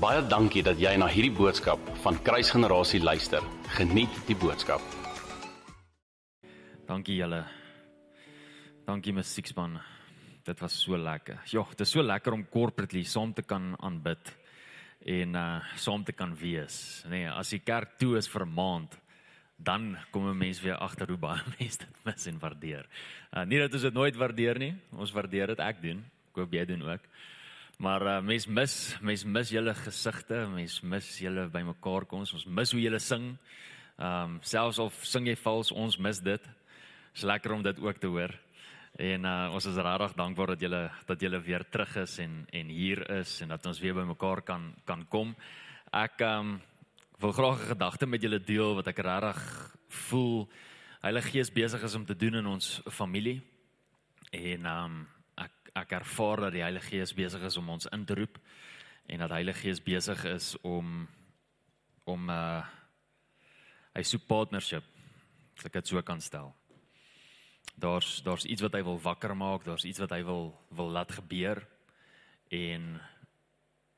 Baie dankie dat jy na hierdie boodskap van Kruisgenerasie luister. Geniet die boodskap. Dankie julle. Dankie musiekspan. Dit was so lekker. Ja, dit is so lekker om corporately saam te kan aanbid en uh saam te kan wees. Nee, as die kerk toe is vir maand, dan kom 'n mens weer agter hoe baie mense dit mis en waardeer. Uh nie dat ons dit nooit waardeer nie. Ons waardeer dit ek doen. Ek hoop jy doen ook. Maar uh mens mis mens mis julle gesigte, mens mis julle bymekaar kom. Ons mis hoe julle sing. Ehm um, selfs of sing jy vals, ons mis dit. Dis lekker om dit ook te hoor. En uh ons is regtig dankbaar dat julle dat julle weer terug is en en hier is en dat ons weer bymekaar kan kan kom. Ek ehm um, wil graag 'n gedagte met julle deel wat ek regtig voel Heilige Gees besig is om te doen in ons familie. En ehm um, ek ervaar dat die Heilige Gees besig is om ons in te roep en dat Heilige Gees besig is om om uh hy soek partnership. As ek dit so kan stel. Daar's daar's iets wat hy wil wakker maak, daar's iets wat hy wil wil laat gebeur en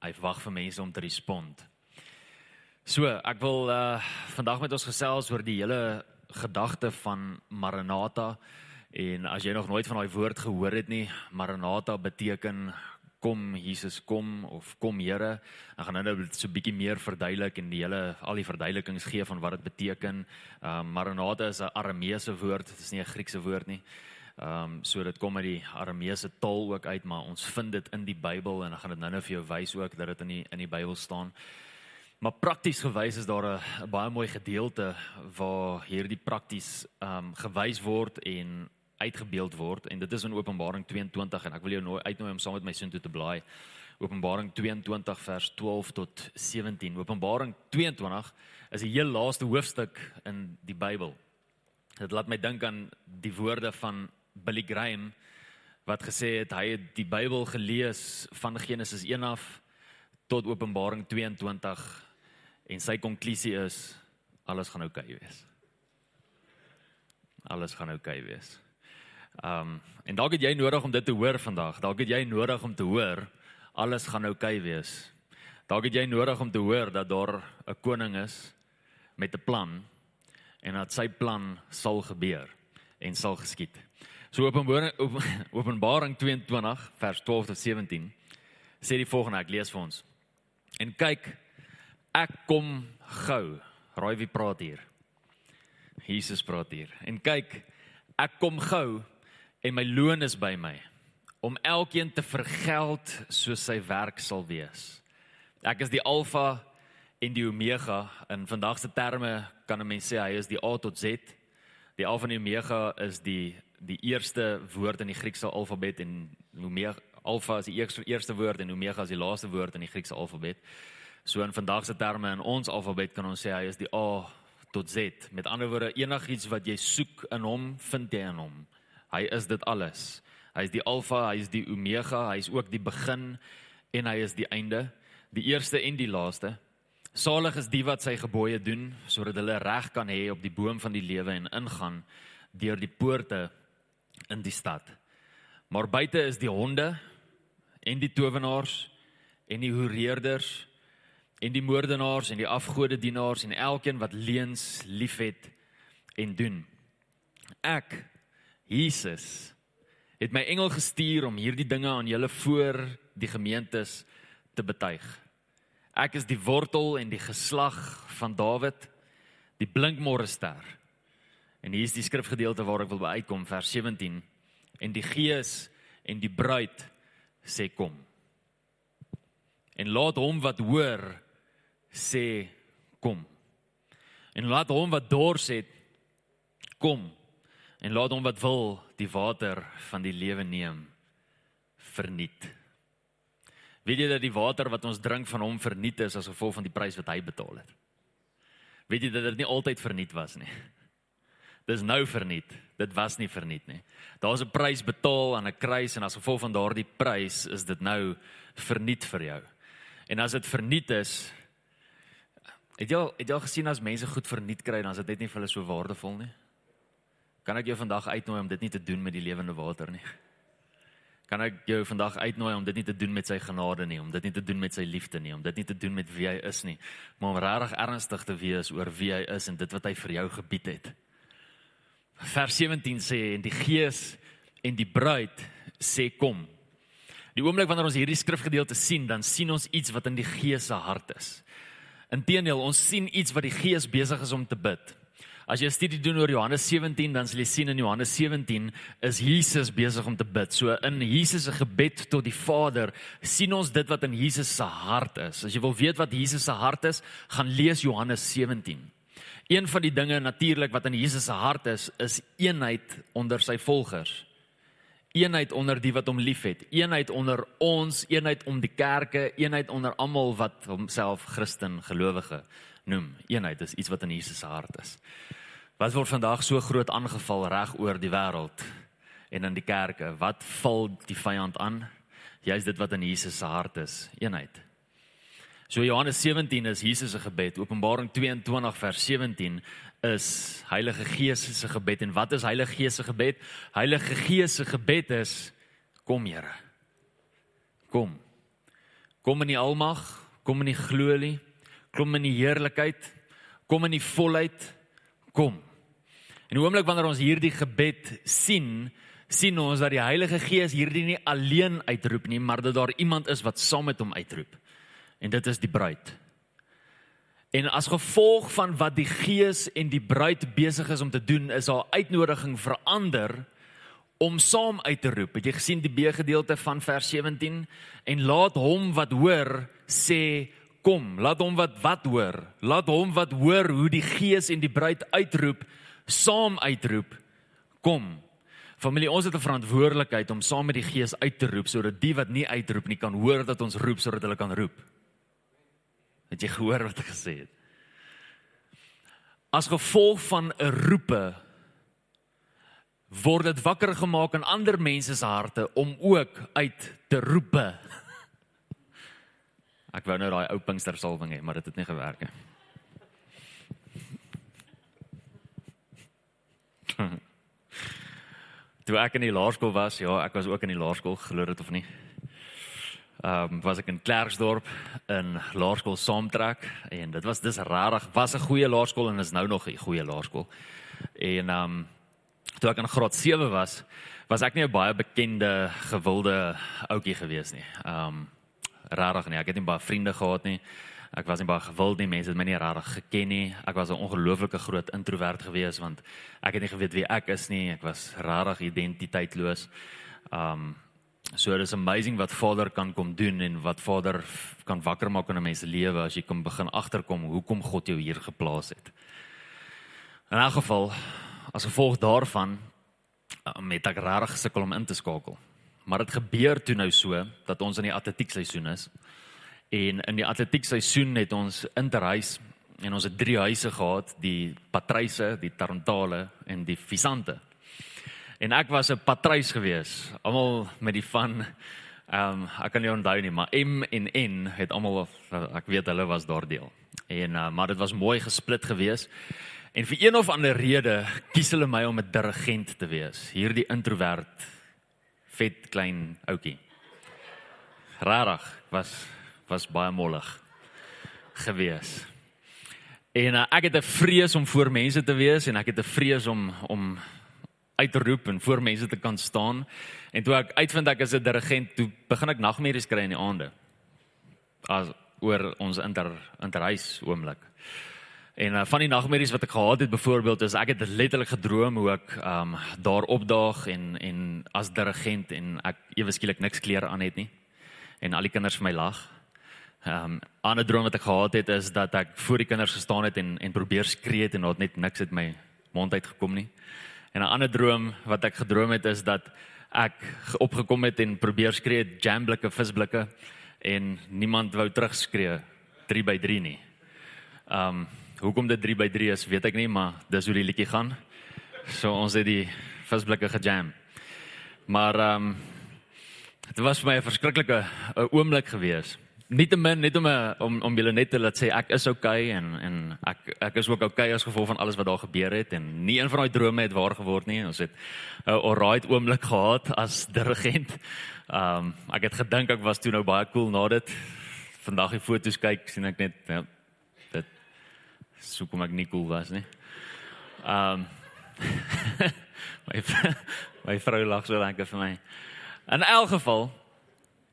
hy wag vir mense om te respond. So, ek wil uh vandag met ons gesels oor die hele gedagte van Maranatha en as jy nog nooit van daai woord gehoor het nie, Maranatha beteken kom Jesus kom of kom Here. Ek gaan nou net so 'n bietjie meer verduidelik en die hele al die verduidelikings gee van wat dit beteken. Ehm um, Maranatha is 'n Arameese woord, dit is nie 'n Griekse woord nie. Ehm um, so dit kom uit die Arameese taal ook uit, maar ons vind dit in die Bybel en ek gaan dit nou-nou vir jou wys ook dat dit in die in die Bybel staan. Maar prakties gewys is daar 'n baie mooi gedeelte waar hierdie prakties ehm um, gewys word en uitgebeeld word en dit is in Openbaring 22 en ek wil jou nou uitnooi om saam met my sin toe te blaai. Openbaring 22 vers 12 tot 17. Openbaring 22 is die heel laaste hoofstuk in die Bybel. Dit laat my dink aan die woorde van Billy Graham wat gesê het hy het die Bybel gelees van Genesis 1 af tot Openbaring 22 en sy konklusie is alles gaan oukei okay wees. Alles gaan oukei okay wees. Ehm um, en dalk het jy nodig om dit te hoor vandag. Dalk het jy nodig om te hoor alles gaan oukei okay wees. Dalk het jy nodig om te hoor dat daar 'n koning is met 'n plan en dat sy plan sal gebeur en sal geskied. So Openbaring Openbaring 22 vers 12 tot 17 sê die volgende, ek lees vir ons. En kyk, ek kom gou. Raai wie praat hier? Jesus praat hier. En kyk, ek kom gou en my loon is by my om elkeen te vergeld soos sy werk sal wees. Ek is die alfa en die omega in vandag se terme kan 'n mens sê hy is die A tot Z. Die alfa en die omega is die die eerste woord in die Griekse alfabet en omega alfa is die eerste eerste woord en omega is die laaste woord in die Griekse alfabet. So in vandag se terme in ons alfabet kan ons sê hy is die A tot Z. Met ander woorde enigiets wat jy soek in hom, vind jy in hom. Hy is dit alles. Hy is die alfa, hy is die omega, hy is ook die begin en hy is die einde, die eerste en die laaste. Salig is die wat sy gebooie doen sodat hulle reg kan hê op die boom van die lewe en ingaan deur die poorte in die stad. Maar buite is die honde en die towenaars en die hoereerders en die moordenaars en die afgodedienaars en elkeen wat leuns liefhet en doen. Ek Jesus het my engel gestuur om hierdie dinge aan julle voor die gemeentes te betuig. Ek is die wortel en die geslag van Dawid, die blinkmôre ster. En hier is die skrifgedeelte waar ek wil uitkom vers 17 en die gees en die bruid sê kom. En laat hom wat hoor sê kom. En laat hom wat dors het kom en laat hom wat wil die water van die lewe neem verniet. Weet jy dat die water wat ons drink van hom verniet is as gevolg van die prys wat hy betaal het? Weet jy dat dit nie altyd verniet was nie? Dis nou verniet. Dit was nie verniet nie. Daar's 'n prys betaal aan 'n kruis en as gevolg van daardie prys is dit nou verniet vir jou. En as dit verniet is, het jy al het jy al gesien as mense goed verniet kry dan is dit net nie vir hulle so waardevol nie? Kan ek jou vandag uitnooi om dit nie te doen met die lewende water nie? kan ek jou vandag uitnooi om dit nie te doen met sy genade nie, om dit nie te doen met sy liefde nie, om dit nie te doen met wie hy is nie, maar om regtig ernstig te wees oor wie hy is en dit wat hy vir jou gebied het. Vers 17 sê en die Gees en die bruid sê kom. Die oomblik wanneer ons hierdie skrifgedeelte sien, dan sien ons iets wat in die Gees se hart is. Inteendeel, ons sien iets wat die Gees besig is om te bid. As jy 'n studie doen oor Johannes 17, dan sal jy sien in Johannes 17 is Jesus besig om te bid. So in Jesus se gebed tot die Vader sien ons dit wat in Jesus se hart is. As jy wil weet wat Jesus se hart is, gaan lees Johannes 17. Een van die dinge natuurlik wat in Jesus se hart is, is eenheid onder sy volgers. Eenheid onder die wat hom liefhet, eenheid onder ons, eenheid om die kerke, eenheid onder almal wat homself Christen gelowige noem. Eenheid is iets wat in Jesus se hart is. Wat word vandag so groot aangeval reg oor die wêreld en in die kerke? Wat val die vyand aan? Jy's dit wat in Jesus se hart is, eenheid. So Johannes 17 is Jesus se gebed. Openbaring 22 vers 17 is Heilige Gees se gebed en wat is Heilige Gees se gebed? Heilige Gees se gebed is kom Here. Kom. Kom in die almag, kom in die glorie, kom in die heerlikheid, kom in die volheid, kom. En die oomblik wanneer ons hierdie gebed sien, sien ons dat die Heilige Gees hierdie nie alleen uitroep nie, maar dat daar iemand is wat saam met hom uitroep en dit is die bruid. En as gevolg van wat die gees en die bruid besig is om te doen, is haar uitnodiging verander om saam uit te roep. Het jy gesien die B-gedeelte van vers 17 en laat hom wat hoor sê kom, laat hom wat wat hoor, laat hom wat hoor hoe die gees en die bruid uitroep, saam uitroep, kom. Familie, ons het 'n verantwoordelikheid om saam met die gees uit te roep sodat die wat nie uitroep nie kan hoor dat ons roep sodat hulle kan roep. Het jy gehoor wat ek gesê het? As gevolg van 'n roepe word dit wakker gemaak in ander mense se harte om ook uit te roepe. Ek wou nou daai ou Pinkster salwing hê, maar dit het nie gewerk nie. Toe ek in die laerskool was, ja, ek was ook in die laerskool, glo dit of nie ehm um, was ek in Klerksdorp in laerskool saamtrek en dit was dis rarig was 'n goeie laerskool en is nou nog 'n goeie laerskool. En ehm um, toe ek in graad 7 was, was ek nie 'n baie bekende gewilde ouetjie gewees nie. Ehm um, rarig nie. Ek het nie baie vriende gehad nie. Ek was nie baie gewild nie. Mense het my nie rarig geken nie. Ek was 'n ongelooflike groot introwert gewees want ek het nie geweet wie ek is nie. Ek was rarig identiteitloos. Ehm um, So it is amazing wat Vader kan kom doen en wat Vader kan wakker maak in 'n mens se lewe as jy kom begin agterkom hoekom God jou hier geplaas het. In 'n geval as gevolg daarvan um, met ek reg gesukkel om in te skakel. Maar dit gebeur toe nou so dat ons in die atletiek seisoen is. En in die atletiek seisoen het ons interhuis en ons het drie huise gehad, die Patryse, die Tarantale en die Visante. En ek was 'n patruis gewees. Almal met die van ehm um, ek kan nie onthou nie, maar M en N het almal ek weet hulle was daar deel. En uh, maar dit was mooi gesplit gewees. En vir een of ander rede kies hulle my om 'n dirigent te wees. Hierdie introwert vet klein ouetjie. Rarig was was baie mollig gewees. En uh, ek het 'n vrees om voor mense te wees en ek het 'n vrees om om uitroep en voor mense te kan staan. En toe ek uitvind ek is 'n dirigent, toe begin ek nagmerries kry in die aande. As oor ons inter interhuis oomblik. En uh, van die nagmerries wat ek gehad het byvoorbeeld is ek het letterlik gedroom hoe ek um daar opdaag en en as dirigent en ek ewe skielik niks klere aan het nie en al die kinders vir my lag. Um 'n ander droom wat ek gehad het is dat ek voor die kinders gestaan het en en probeer skree het en daar net niks uit my mond uit gekom nie. En 'n ander droom wat ek gedroom het is dat ek opgekom het en probeer skree jamblikke visblikke en niemand wou terugskree 3 by 3 nie. Um hoekom dit 3 by 3 is, weet ek nie, maar dis hoe die liedjie gaan. So ons het die visblikke gejam. Maar um dit was vir my 'n verskriklike oomblik gewees. Nietemin net om om om julle net te laat sê ek is okay en en ek ek is ook okay as gevolg van alles wat daar gebeur het en nie een van daai drome het waar geword nie. Ons het 'n alright oomblik gehad as dirigent. Ehm um, ek het gedink ek was toe nou baie cool na dit. Vandag die foto's kyk sien ek net ja, dit so kom ek nie cool was nie. Ehm um, my my vrou lag so lekker vir my. In elk geval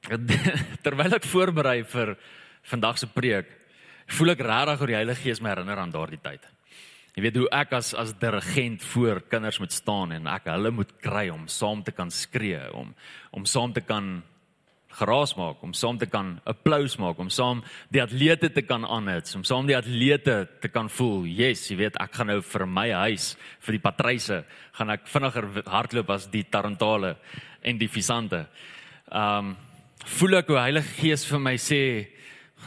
terwyl ek voorberei vir vandag se preek, voel ek regtig hoe die Heilige Gees my herinner aan daardie tyd. Jy weet hoe ek as as dirigent voor kinders moet staan en ek hulle moet kry om saam te kan skree, om om saam te kan geraas maak, om saam te kan applous maak, om saam die atlete te kan aanhits, om saam die atlete te kan voel, yes, jy weet ek gaan nou vir my huis, vir die patryse, gaan ek vinniger hardloop as die tarantale en die visante. Um voel ek hoe Heilige Gees vir my sê,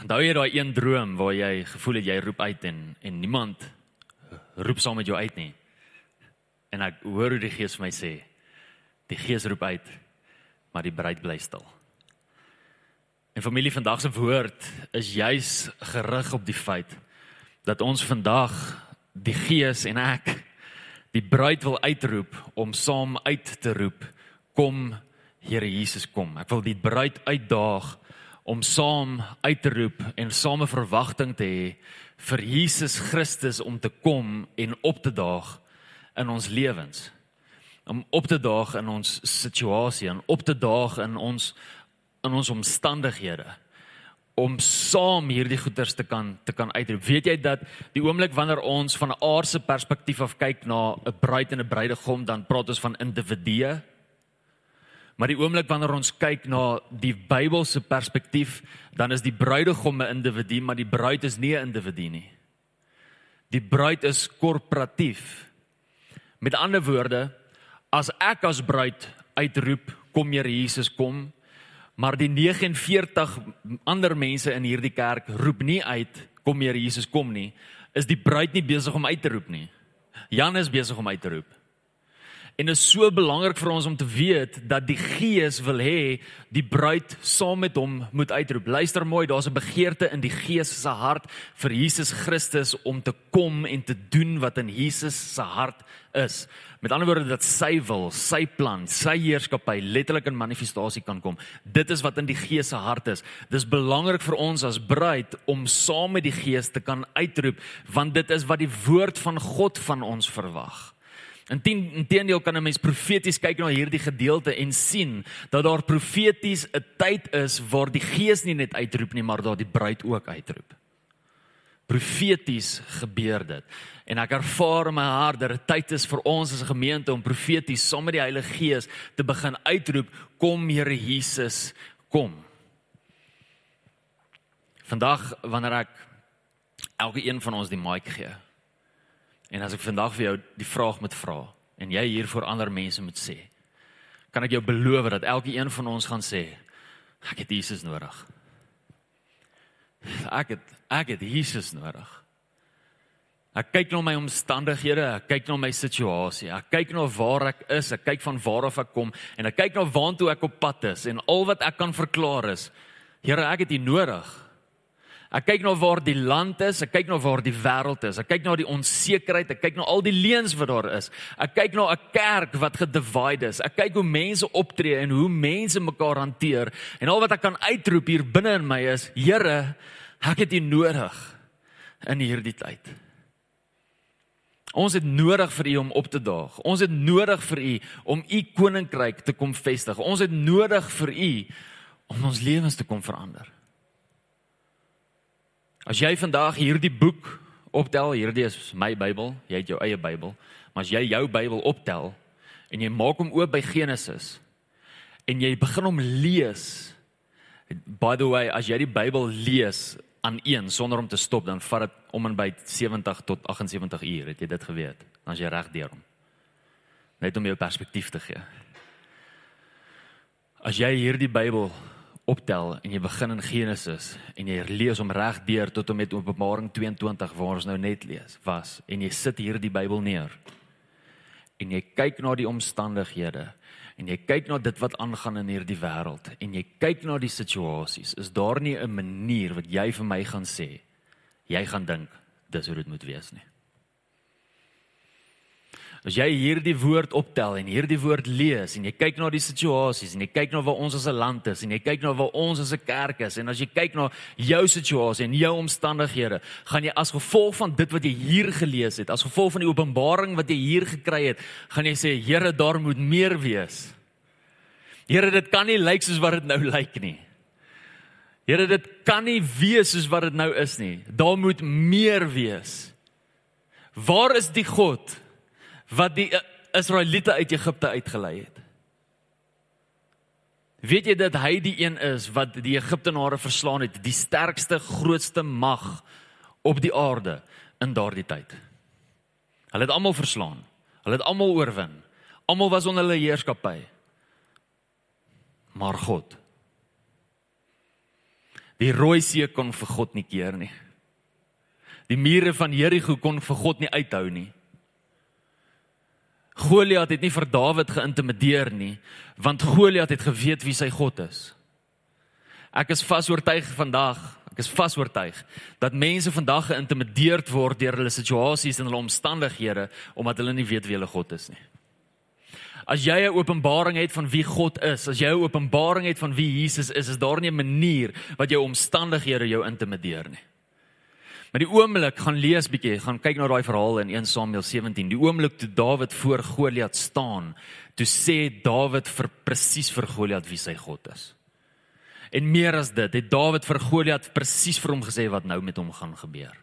onthou jy daai een droom waar jy gevoel het jy roep uit en en niemand roep saam met jou uit nie. En ek hoor hoe die Gees vir my sê, die Gees roep uit, maar die bruid bly stil. En familie vandag se woord is juis gerig op die feit dat ons vandag die Gees en ek die bruid wil uitroep om saam uit te roep kom Here Jesus kom. Ek wil die bruid uitdaag om saam uit te roep en same verwagting te hê vir Jesus Christus om te kom en op te daag in ons lewens. Om op te daag in ons situasie en op te daag in ons in ons omstandighede om saam hierdie goeders te kan te kan uitroep. Weet jy dat die oomblik wanneer ons van 'n aardse perspektief af kyk na 'n bruid en 'n bruidegom, dan praat ons van individue. Maar die oomblik wanneer ons kyk na die Bybelse perspektief, dan is die bruidegom 'n individu, maar die bruid is nie 'n individu nie. Die bruid is korporatief. Met ander woorde, as ek as bruid uitroep, kom Here Jesus kom, maar die 49 ander mense in hierdie kerk roep nie uit kom Here Jesus kom nie, is die bruid nie besig om uit te roep nie. Jan is besig om uit te roep. En dit is so belangrik vir ons om te weet dat die Gees wil hê die bruid saam met hom moet uitroep. Luister mooi, daar's 'n begeerte in die Gees se hart vir Jesus Christus om te kom en te doen wat in Jesus se hart is. Met ander woorde dat sy wil, sy plan, sy heerskappy letterlik in manifestasie kan kom. Dit is wat in die Gees se hart is. Dis belangrik vir ons as bruid om saam met die Gees te kan uitroep want dit is wat die woord van God van ons verwag. Inteendeel kan 'n mens profeties kyk na hierdie gedeelte en sien dat daar profeties 'n tyd is waar die Gees nie net uitroep nie, maar daar die bruid ook uitroep. Profeties gebeur dit. En ek ervaar in my hart dat dit tyd is vir ons as 'n gemeente om profeties saam met die Heilige Gees te begin uitroep, kom Here Jesus, kom. Vandag wanneer ek elke een van ons die mic gee, En as ek vandag vir jou die vraag moet vra en jy hier voor ander mense moet sê, kan ek jou beloof dat elke een van ons gaan sê, ek het Jesus nodig. Ek het ek het Jesus nodig. Ek kyk na my omstandighede, ek kyk na my situasie, ek kyk na waar ek is, ek kyk van waar af ek kom en ek kyk na waantoe ek op pad is en al wat ek kan verklaar is, Here, ek het U nodig. Ek kyk na nou waar die land is, ek kyk na nou waar die wêreld is. Ek kyk na nou die onsekerheid, ek kyk na al die leuns wat daar is. Ek kyk na 'n kerk wat gedivide is. Ek kyk hoe mense optree en hoe mense mekaar hanteer. En al wat ek kan uitroep hier binne in my is, Here, ek het U nodig in hierdie tyd. Ons het nodig vir U om op te daag. Ons het nodig vir U om U koninkryk te kom vestig. Ons het nodig vir U om ons lewens te kom verander. As jy vandag hierdie boek optel, hierdie is my Bybel, jy het jou eie Bybel, maar as jy jou Bybel optel en jy maak hom oop by Genesis en jy begin hom lees, by the way, as jy die Bybel lees aan een sonder om te stop, dan vat dit om en by 70 tot 78 uur, het jy dit geweet? Dan as jy reg deur hom. Net om jou perspektief te gee. As jy hierdie Bybel optel en jy begin in Genesis en jy lees hom reg deur tot en met Openbaring 22 waar ons nou net lees was en jy sit hier die Bybel neer en jy kyk na die omstandighede en jy kyk na dit wat aangaan in hierdie wêreld en jy kyk na die situasies, is daar nie 'n manier wat jy vir my gaan sê jy gaan dink dis hoe dit moet wees nie. As jy hierdie woord optel en hierdie woord lees en jy kyk na die situasies en jy kyk na waar ons as 'n land is en jy kyk na waar ons as 'n kerk is en as jy kyk na jou situasie en jou omstandighede, gaan jy as gevolg van dit wat jy hier gelees het, as gevolg van die openbaring wat jy hier gekry het, gaan jy sê Here, daar moet meer wees. Here, dit kan nie lyk soos wat dit nou lyk nie. Here, dit kan nie wees soos wat dit nou is nie. Daar moet meer wees. Waar is die God? Wat die Israeliete uit Egipte uitgelei het. Weet jy dat hy die een is wat die Egiptenare verslaan het, die sterkste, grootste mag op die aarde in daardie tyd. Hulle het almal verslaan. Hulle het almal oorwin. Almal was onder hulle heerskappy. Maar God. Die Rooi See kon vir God nie keer nie. Die mure van Jerigo kon vir God nie uithou nie. Goliat het nie vir Dawid geïntimideer nie, want Goliat het geweet wie sy God is. Ek is vasoortuig vandag, ek is vasoortuig dat mense vandag geïntimideerd word deur hulle situasies en hulle omstandighede omdat hulle nie weet wie hulle God is nie. As jy 'n openbaring het van wie God is, as jy 'n openbaring het van wie Jesus is, is daar nie 'n manier wat jou omstandighede jou intimideer nie. Maar die oomblik gaan lees bietjie, gaan kyk na daai verhaal in 1 Samuel 17. Die oomblik toe Dawid voor Goliat staan, toe sê Dawid vir presies vir Goliat wie sy God is. En meer as dit, het Dawid vir Goliat presies vir hom gesê wat nou met hom gaan gebeur.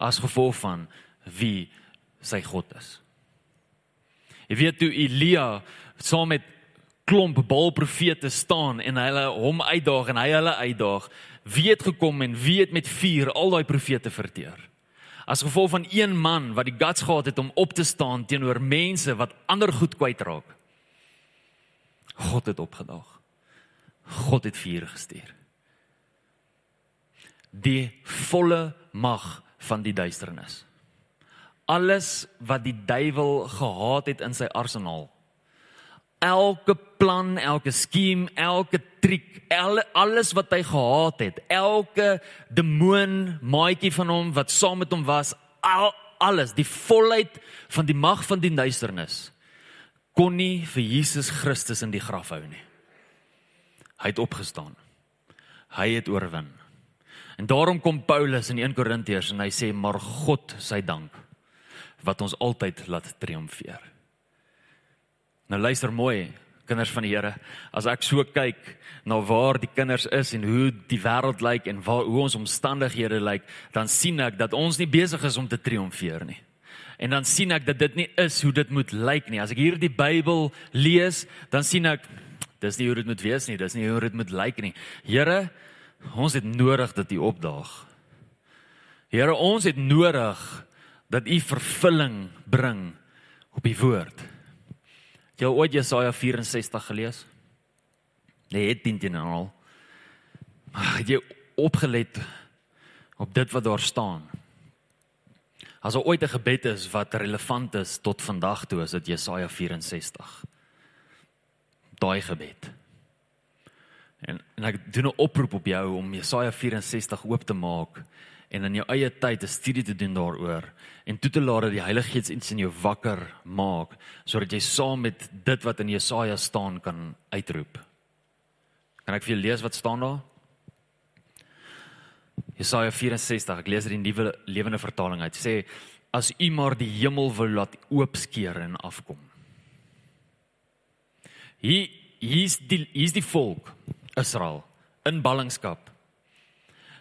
As gevolg van wie sy God is. Jy weet toe Elia saam met klomp Baal-profete staan en hulle hom uitdaag en hy hulle uitdaag, wie het gekom en wie het met vuur al daai profete verteer? As gevolg van een man wat die guts gehad het om op te staan teenoor mense wat ander goed kwytraak. God het opgedaag. God het vuur gestuur. Die volle mag van die duisternis. Alles wat die duiwel gehaat het in sy arsenaal elke plan, elke skiem, elke triek, alle, alles wat hy gehad het, elke demoon maatjie van hom wat saam met hom was, al, alles, die volheid van die mag van die duisternis kon nie vir Jesus Christus in die graf hou nie. Hy het opgestaan. Hy het oorwin. En daarom kom Paulus in 1 Korintiërs en hy sê maar God sy dank wat ons altyd laat triomfeer. Nou luister mooi, kinders van die Here. As ek so kyk na waar die kinders is en hoe die wêreld lyk en waar hoe ons omstandighede lyk, dan sien ek dat ons nie besig is om te triomfeer nie. En dan sien ek dat dit nie is hoe dit moet lyk nie. As ek hier die Bybel lees, dan sien ek dis nie hoe dit moet wees nie, dis nie hoe dit moet lyk nie. Here, ons het nodig dat U opdaag. Here, ons het nodig dat U vervulling bring op U woord. Jy het ooit Jesaja 64 gelees? Nee, het dit al. Maar jy opgelet op dit wat daar staan. As daar ooit 'n gebed is wat relevant is tot vandag toe, is dit Jesaja 64. Daai gebed. En en ek doen 'n oproep op jou om Jesaja 64 oop te maak en in jou eie tyd 'n studie te doen daaroor en toe te laat dat die Heilige Gees iets in jou wakker maak sodat jy saam met dit wat in Jesaja staan kan uitroep. Kan ek vir julle lees wat staan daar? Jesaja 64, ek lees dit in die nuwe lewende vertaling uit. Sê as u maar die hemel wil laat oopskeer en afkom. Hier hier's die hier's die volk Israel in ballingskap.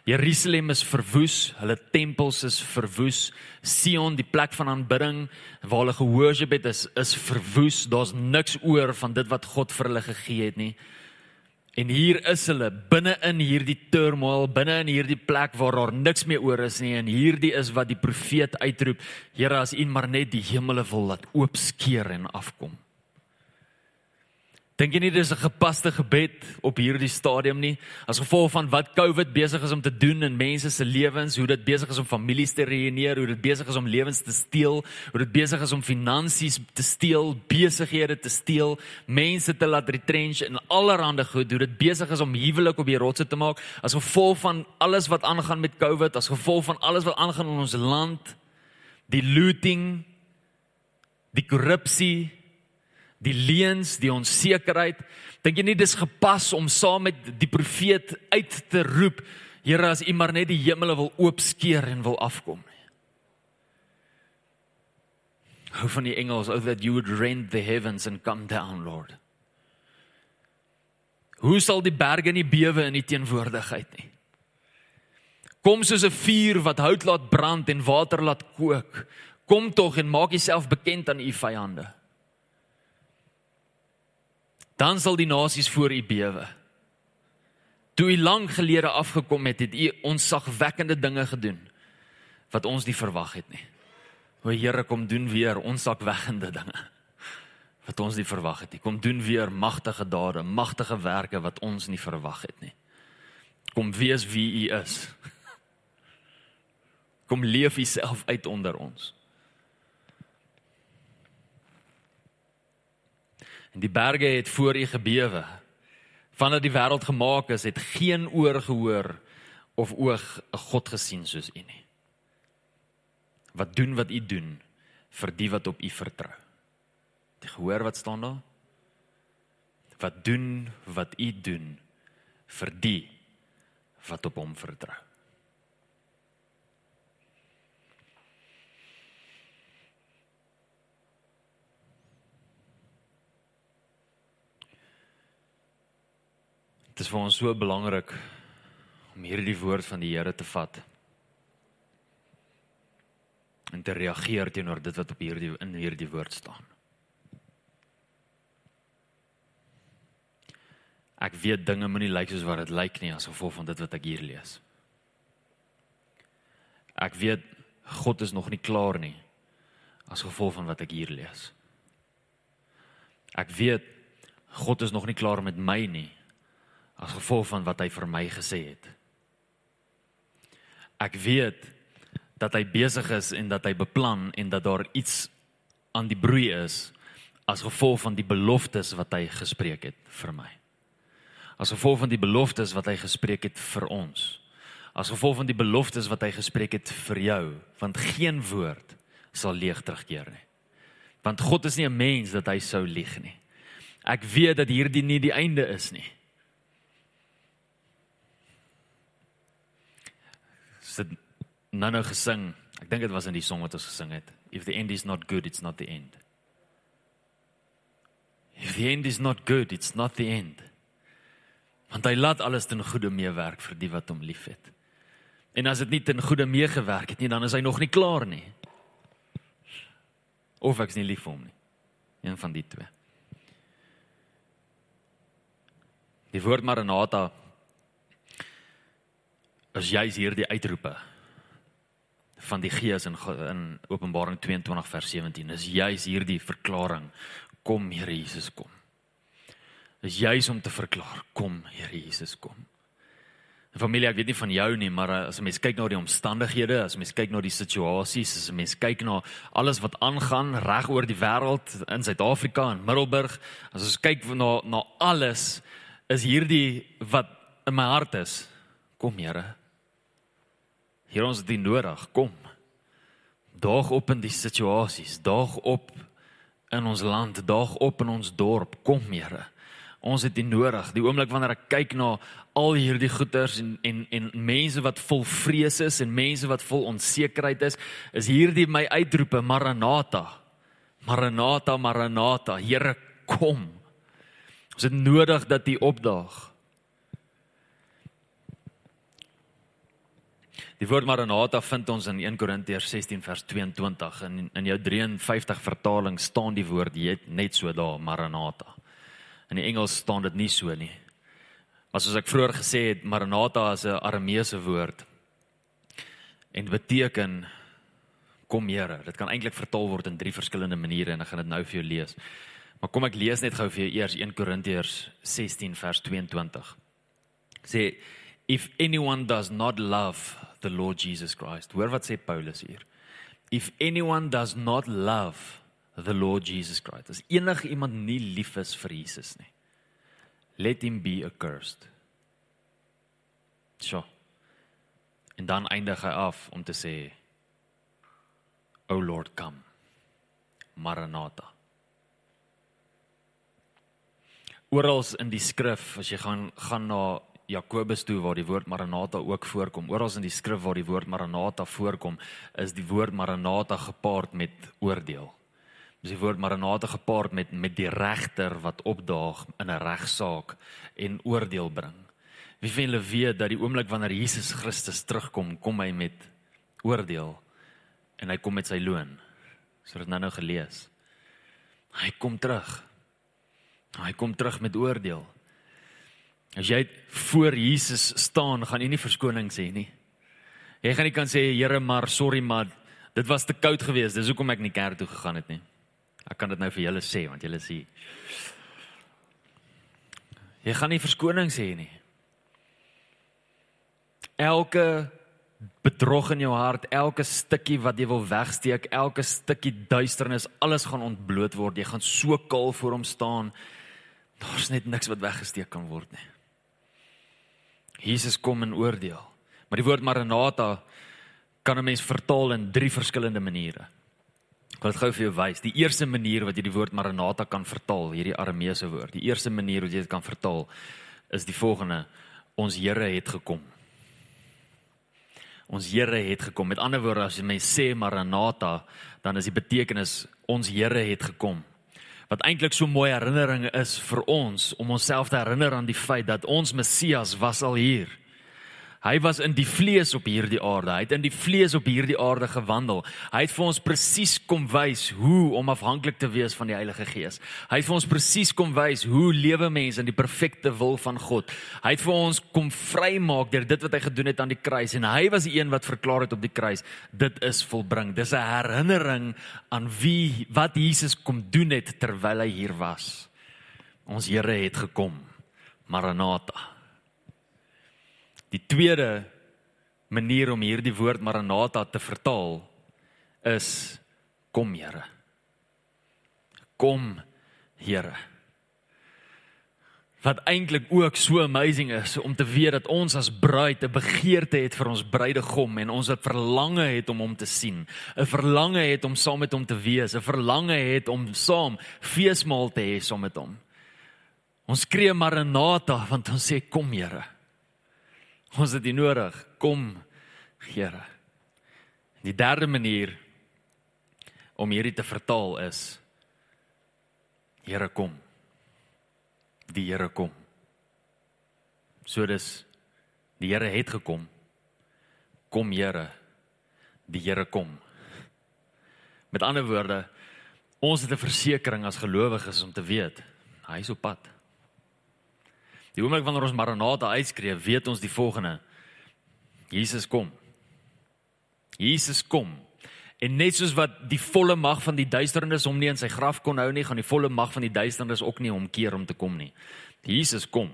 Jerusalem is verwoes, hulle tempels is verwoes. Sion, die plek van aanbidding waar hulle gehoorship het, is is verwoes. Daar's niks oor van dit wat God vir hulle gegee het nie. En hier is hulle binne in hierdie turmoil, binne in hierdie plek waar daar niks meer oor is nie en hierdie is wat die profeet uitroep: Here, as U maar net die hemele wil laat oopskeer en afkom. Dink jy nie dis 'n gepaste gebed op hierdie stadium nie? As gevolg van wat COVID besig is om te doen in mense se lewens, hoe dit besig is om families te ruïneer, hoe dit besig is om lewens te steel, hoe dit besig is om finansies te steel, besighede te steel, mense te laat retrench en allerlei goed, hoe dit besig is om huwelik op die rotse te maak. As gevolg van alles wat aangaan met COVID, as gevolg van alles wat aangaan in ons land, die looting, die korrupsie die leuns, die onsekerheid. Dink jy nie dis gepas om saam met die profeet uit te roep, Here, as U maar net die hemele wil oopskeer en wil afkom nie. Hou van die engels, oh that you would rend the heavens and come down, Lord. Hoe sal die berge nie bewe in U teenwoordigheid nie? Kom soos 'n vuur wat hout laat brand en water laat kook. Kom tog en maak Jouself bekend aan U vyande dan sal die nasies voor u bewe. Toe u lank gelede afgekom het, het u onsagwekkende dinge gedoen wat ons nie verwag het nie. O Here, kom doen weer onsagwekkende dinge wat ons nie verwag het nie. Kom doen weer magtige dade, magtige werke wat ons nie verwag het nie. Kom wees wie u is. Kom leef u self uit onder ons. En die berge het voor u gebewe. Vandat die wêreld gemaak is, het geen oor gehoor of oog 'n God gesien soos u nie. Wat doen wat u doen vir die wat op u vertrou. Het gehoor wat staan daar? Wat doen wat u doen vir die wat op hom vertrou. Dit is vir ons so belangrik om hierdie woord van die Here te vat en te reageer teenoor dit wat op hierdie in hierdie woord staan. Ek weet dinge moenie lyk soos wat dit lyk nie as gevolg van dit wat ek hier lees. Ek weet God is nog nie klaar nie as gevolg van wat ek hier lees. Ek weet God is nog nie klaar met my nie as gevolg van wat hy vir my gesê het. Ek weet dat hy besig is en dat hy beplan en dat daar iets aan die broei is as gevolg van die beloftes wat hy gespreek het vir my. As gevolg van die beloftes wat hy gespreek het vir ons. As gevolg van die beloftes wat hy gespreek het vir jou, want geen woord sal leeg terugkeer nie. Want God is nie 'n mens dat hy sou lieg nie. Ek weet dat hierdie nie die einde is nie. Sit nou nou gesing. Ek dink dit was in die song wat ons gesing het. If the end is not good, it's not the end. If the end is not good, it's not the end. Want hy laat alles ten goeie meewerk vir die wat hom liefhet. En as dit nie ten goeie meegewerk het nie, dan is hy nog nie klaar nie. Of ek's nie lief vir hom nie. Een van die twee. Die woord Maranatha is juis hierdie uitroepe van die Gees in in Openbaring 22 vers 17 is juis hierdie verklaring kom Here Jesus kom. Is juis om te verklaar kom Here Jesus kom. Familie, ek weet nie van jou nie, maar as 'n mens kyk na die omstandighede, as 'n mens kyk na die situasies, as 'n mens kyk na alles wat aangaan reg oor die wêreld in Suid-Afrika en Middelburg, as ons kyk na na alles, is hierdie wat in my hart is, kom Here. Here ons het dit nodig. Kom. Daag op in die situasies, daag op in ons land, daag op in ons dorp. Kom, Here. Ons het dit nodig. Die oomblik wanneer ek kyk na al hierdie goeters en en en mense wat vol vrees is en mense wat vol onsekerheid is, is hierdie my uitroepe Maranatha. Maranatha, Maranatha. Here, kom. Ons het nodig dat U opdaag. Die woord Maranatha vind ons in 1 Korintiërs 16 vers 22 en in, in jou 53 vertaling staan die woord net so daar Maranatha. In die Engels staan dit nie so nie. Maar soos ek vroeër gesê het, Maranatha is 'n Arameese woord en beteken kom Here. Dit kan eintlik vertaal word in drie verskillende maniere en ek gaan dit nou vir jou lees. Maar kom ek lees net gou vir jou eers 1 Korintiërs 16 vers 22. Sê if anyone does not love the Lord Jesus Christ. Hoor wat sê Paulus hier. If anyone does not love the Lord Jesus Christ. As enige iemand nie lief is vir Jesus nie. Let him be accursed. So. En dan eindig hy af om te sê O Lord come. Maranatha. Oral in die skrif as jy gaan gaan na Jakobus toe waar die woord Maranatha ook voorkom. Oral in die skrif waar die woord Maranatha voorkom, is die woord Maranatha gepaard met oordeel. Dis die woord Maranatha gepaard met met die regter wat opdaag in 'n regsaak en oordeel bring. Wie van julle weet dat die oomblik wanneer Jesus Christus terugkom, kom hy met oordeel en hy kom met sy loon. So dit nou nou gelees. Hy kom terug. Hy kom terug met oordeel. As jy voor Jesus staan, gaan jy nie verskoning sê nie. Jy gaan nie kan sê Here, maar sorry maar dit was te koud geweest. Dis hoekom ek nie kerk toe gegaan het nie. Ek kan dit nou vir julle sê want julle sê Jy gaan nie verskoning sê nie. Elke bedrog in jou hart, elke stukkie wat jy wil wegsteek, elke stukkie duisternis, alles gaan ontbloot word. Jy gaan so kaal voor hom staan. Daar's net niks wat weggesteek kan word nie. Jesus kom in oordeel. Maar die woord Maranatha kan 'n mens vertaal in drie verskillende maniere. Ek wil dit gou vir jou wys. Die eerste manier wat jy die woord Maranatha kan vertaal, hierdie Arameese woord. Die eerste manier wat jy dit kan vertaal is die volgende: Ons Here het gekom. Ons Here het gekom. Met ander woorde, as jy mens sê Maranatha, dan is die betekenis ons Here het gekom wat eintlik so mooi herinneringe is vir ons om onsself te herinner aan die feit dat ons Messias was al hier. Hy was in die vlees op hierdie aarde. Hy het in die vlees op hierdie aarde gewandel. Hy het vir ons presies kom wys hoe om afhanklik te wees van die Heilige Gees. Hy het vir ons presies kom wys hoe lewe mense in die perfekte wil van God. Hy het vir ons kom vrymaak deur dit wat hy gedoen het aan die kruis en hy was die een wat verklaar het op die kruis dit is volbring. Dis 'n herinnering aan wie wat Jesus kom doen het terwyl hy hier was. Ons Here het gekom. Maranatha. Die tweede manier om hierdie woord Maranatha te vertaal is kom Here. Kom Here. Wat eintlik ook so amazing is om te weet dat ons as bruid 'n begeerte het vir ons bruidegom en ons 'n verlange het om hom te sien, 'n verlange het om saam met hom te wees, 'n verlange het om saam feesmaal te hê saam met hom. Ons skree Maranatha want ons sê kom Here. Ons het dit nodig. Kom, Here. Die derde manier om hierdie te vertaal is Here kom. Die Here kom. So dis die Here het gekom. Kom Here. Die Here kom. Met ander woorde, ons het 'n versekering as gelowiges om te weet hy is op pad. Die oomblik wanneer ons Maranatha uitskree, weet ons die volgende. Jesus kom. Jesus kom. En net soos wat die volle mag van die duisternis hom nie in sy graf kon hou nie, gaan die volle mag van die duisternis ook nie omkeer om te kom nie. Jesus kom.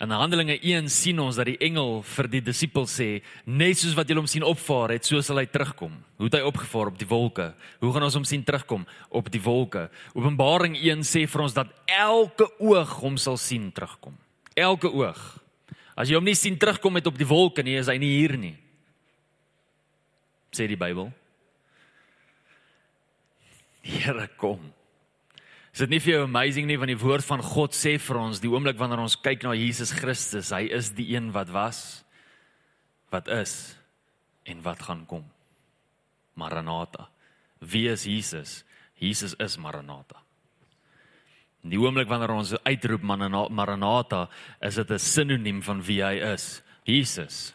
In Handelinge 1 sien ons dat die engel vir die disippels sê, net soos wat julle hom sien opvaar het, so sal hy terugkom. Hoe het hy opgevaar op die wolke? Hoe gaan ons hom sien terugkom op die wolke? Openbaring 1 sê vir ons dat elke oog hom sal sien terugkom. Elke oog. As jy hom nie sien terugkom met op die wolke nie, is hy nie hier nie. Sê die Bybel. Die Here kom. Is dit nie vir jou amazing nie want die woord van God sê vir ons die oomblik wanneer ons kyk na Jesus Christus, hy is die een wat was, wat is en wat gaan kom. Maranatha. Wie is Jesus? Jesus is Maranatha. Die oomblik wanneer ons uitroep Maranatha, is dit 'n sinoniem van wie hy is. Jesus.